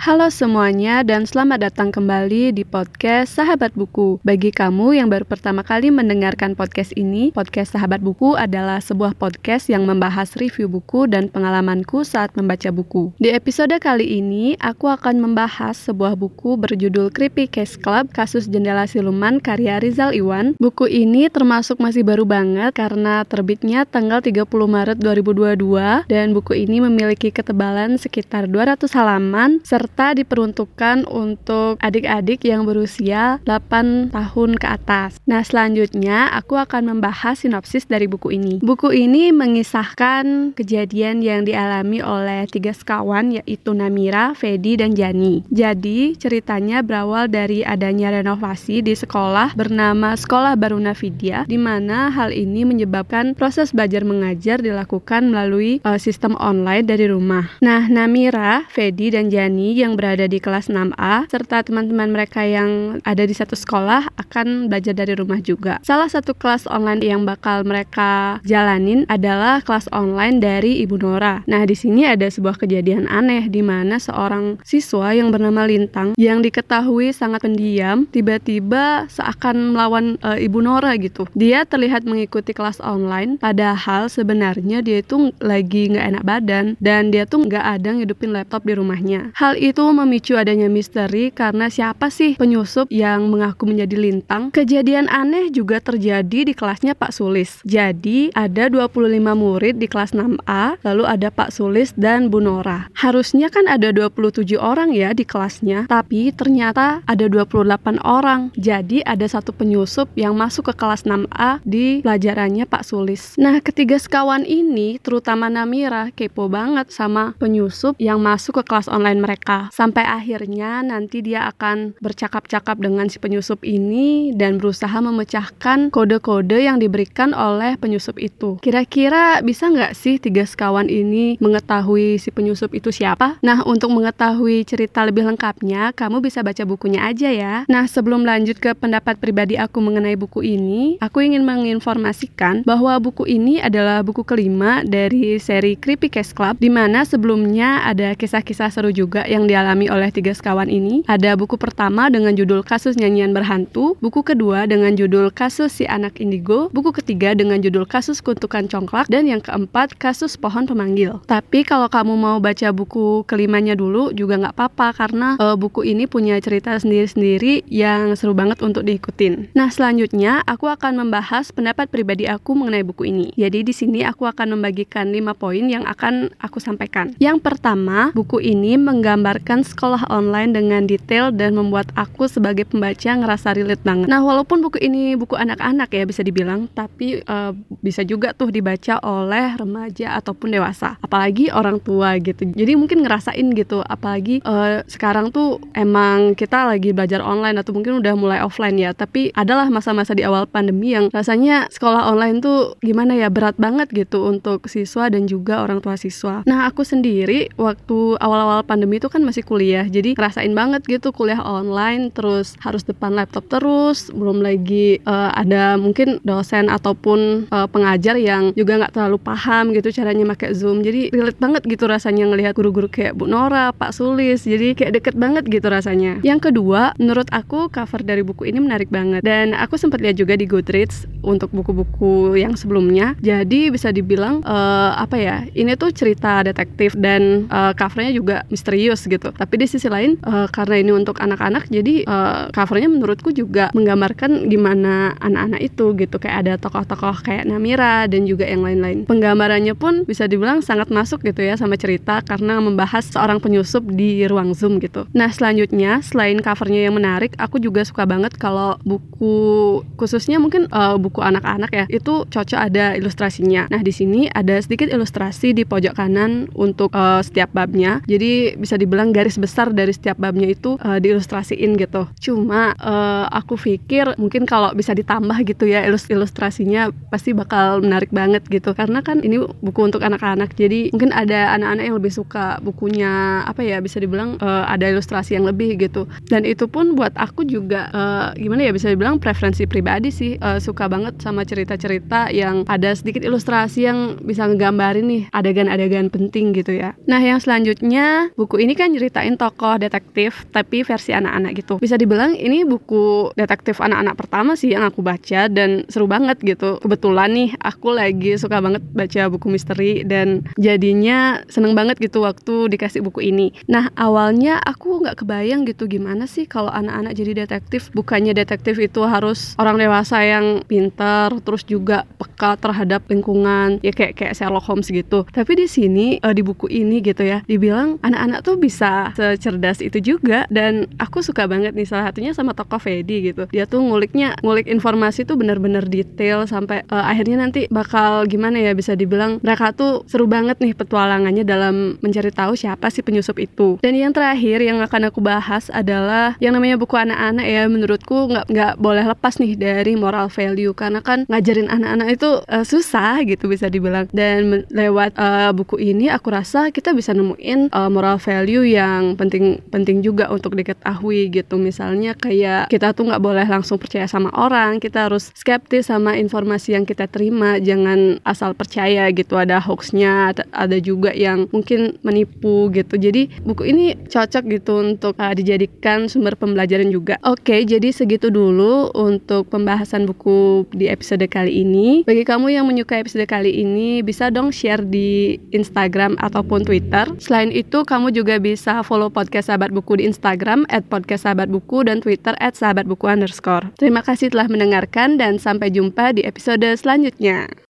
Halo semuanya dan selamat datang kembali di podcast Sahabat Buku. Bagi kamu yang baru pertama kali mendengarkan podcast ini, podcast Sahabat Buku adalah sebuah podcast yang membahas review buku dan pengalamanku saat membaca buku. Di episode kali ini, aku akan membahas sebuah buku berjudul Creepy Case Club, Kasus Jendela Siluman karya Rizal Iwan. Buku ini termasuk masih baru banget karena terbitnya tanggal 30 Maret 2022 dan buku ini memiliki ketebalan sekitar 200 halaman serta serta diperuntukkan untuk adik-adik yang berusia 8 tahun ke atas. Nah, selanjutnya aku akan membahas sinopsis dari buku ini. Buku ini mengisahkan kejadian yang dialami oleh tiga sekawan yaitu Namira, Fedi, dan Jani. Jadi, ceritanya berawal dari adanya renovasi di sekolah bernama Sekolah Baruna Vidya di mana hal ini menyebabkan proses belajar mengajar dilakukan melalui uh, sistem online dari rumah. Nah, Namira, Fedi, dan Jani yang berada di kelas 6A serta teman-teman mereka yang ada di satu sekolah akan belajar dari rumah juga. Salah satu kelas online yang bakal mereka jalanin adalah kelas online dari Ibu Nora. Nah, di sini ada sebuah kejadian aneh di mana seorang siswa yang bernama Lintang yang diketahui sangat pendiam tiba-tiba seakan melawan e, Ibu Nora gitu. Dia terlihat mengikuti kelas online padahal sebenarnya dia itu lagi nggak enak badan dan dia tuh nggak ada ngidupin laptop di rumahnya. Hal itu memicu adanya misteri karena siapa sih penyusup yang mengaku menjadi lintang. Kejadian aneh juga terjadi di kelasnya Pak Sulis. Jadi ada 25 murid di kelas 6A, lalu ada Pak Sulis dan Bu Nora. Harusnya kan ada 27 orang ya di kelasnya, tapi ternyata ada 28 orang. Jadi ada satu penyusup yang masuk ke kelas 6A di pelajarannya Pak Sulis. Nah, ketiga sekawan ini, terutama Namira, kepo banget sama penyusup yang masuk ke kelas online mereka sampai akhirnya nanti dia akan bercakap-cakap dengan si penyusup ini dan berusaha memecahkan kode-kode yang diberikan oleh penyusup itu. Kira-kira bisa nggak sih tiga sekawan ini mengetahui si penyusup itu siapa? Nah, untuk mengetahui cerita lebih lengkapnya, kamu bisa baca bukunya aja ya. Nah, sebelum lanjut ke pendapat pribadi aku mengenai buku ini, aku ingin menginformasikan bahwa buku ini adalah buku kelima dari seri Creepy Case Club, di mana sebelumnya ada kisah-kisah seru juga yang dialami oleh tiga sekawan ini. Ada buku pertama dengan judul Kasus Nyanyian Berhantu, buku kedua dengan judul Kasus Si Anak Indigo, buku ketiga dengan judul Kasus Kuntukan Congklak, dan yang keempat Kasus Pohon Pemanggil. Tapi kalau kamu mau baca buku kelimanya dulu juga nggak apa-apa karena uh, buku ini punya cerita sendiri-sendiri yang seru banget untuk diikutin. Nah selanjutnya aku akan membahas pendapat pribadi aku mengenai buku ini. Jadi di sini aku akan membagikan 5 poin yang akan aku sampaikan. Yang pertama, buku ini menggambar menggambarkan sekolah online dengan detail dan membuat aku sebagai pembaca ngerasa relate banget. Nah, walaupun buku ini buku anak-anak ya bisa dibilang, tapi uh, bisa juga tuh dibaca oleh remaja ataupun dewasa, apalagi orang tua gitu. Jadi mungkin ngerasain gitu, apalagi uh, sekarang tuh emang kita lagi belajar online atau mungkin udah mulai offline ya, tapi adalah masa-masa di awal pandemi yang rasanya sekolah online tuh gimana ya berat banget gitu untuk siswa dan juga orang tua siswa. Nah, aku sendiri waktu awal-awal pandemi itu kan masih kuliah jadi ngerasain banget gitu kuliah online terus harus depan laptop terus belum lagi uh, ada mungkin dosen ataupun uh, pengajar yang juga nggak terlalu paham gitu caranya pakai zoom. Jadi relate banget gitu rasanya ngelihat guru-guru kayak Bu Nora Pak Sulis jadi kayak deket banget gitu rasanya. Yang kedua menurut aku cover dari buku ini menarik banget. Dan aku sempat lihat juga di Goodreads untuk buku-buku yang sebelumnya. Jadi bisa dibilang uh, apa ya ini tuh cerita detektif dan uh, covernya juga misterius gitu. Tapi di sisi lain uh, karena ini untuk anak-anak jadi uh, covernya menurutku juga menggambarkan gimana anak-anak itu gitu kayak ada tokoh-tokoh kayak Namira dan juga yang lain-lain. Penggambarannya pun bisa dibilang sangat masuk gitu ya sama cerita karena membahas seorang penyusup di ruang Zoom gitu. Nah, selanjutnya selain covernya yang menarik, aku juga suka banget kalau buku khususnya mungkin uh, buku anak-anak ya, itu cocok ada ilustrasinya. Nah, di sini ada sedikit ilustrasi di pojok kanan untuk uh, setiap babnya. Jadi bisa dibilang dibilang garis besar dari setiap babnya itu uh, diilustrasiin gitu. Cuma uh, aku pikir mungkin kalau bisa ditambah gitu ya ilustrasinya pasti bakal menarik banget gitu. Karena kan ini buku untuk anak-anak jadi mungkin ada anak-anak yang lebih suka bukunya apa ya bisa dibilang uh, ada ilustrasi yang lebih gitu. Dan itu pun buat aku juga uh, gimana ya bisa dibilang preferensi pribadi sih. Uh, suka banget sama cerita-cerita yang ada sedikit ilustrasi yang bisa ngegambarin nih adegan-adegan penting gitu ya. Nah yang selanjutnya buku ini kan ceritain tokoh detektif tapi versi anak-anak gitu. Bisa dibilang ini buku detektif anak-anak pertama sih yang aku baca dan seru banget gitu. Kebetulan nih aku lagi suka banget baca buku misteri dan jadinya seneng banget gitu waktu dikasih buku ini. Nah awalnya aku nggak kebayang gitu gimana sih kalau anak-anak jadi detektif. Bukannya detektif itu harus orang dewasa yang pintar terus juga peka terhadap lingkungan ya kayak kayak Sherlock Holmes gitu. Tapi di sini uh, di buku ini gitu ya dibilang anak-anak tuh bisa secerdas itu juga. Dan aku suka banget nih salah satunya sama tokoh Fedi gitu. Dia tuh nguliknya ngulik informasi tuh bener-bener detail sampai uh, akhirnya nanti bakal gimana ya bisa dibilang mereka tuh seru banget nih petualangannya dalam mencari tahu siapa sih penyusup itu. Dan yang terakhir yang akan aku bahas adalah yang namanya buku anak-anak ya. Menurutku nggak nggak boleh lepas nih dari moral value. Karena kan ngajarin anak-anak itu uh, susah gitu bisa dibilang. Dan lewat uh, buku ini aku rasa kita bisa nemuin uh, moral value yang penting penting juga untuk diketahui gitu. Misalnya kayak kita tuh nggak boleh langsung percaya sama orang kita harus skeptis sama informasi yang kita terima. Jangan asal percaya gitu ada hoaxnya ada juga yang mungkin menipu gitu. Jadi buku ini cocok gitu untuk uh, dijadikan sumber pembelajaran juga. Oke jadi segitu dulu untuk pembahasan buku di episode kali ini. Bagi kamu yang menyukai episode kali ini bisa dong share di Instagram ataupun Twitter. Selain itu kamu juga bisa follow podcast sahabat buku di Instagram at podcast sahabat buku dan Twitter at sahabat buku underscore terima kasih telah mendengarkan dan sampai jumpa di episode selanjutnya.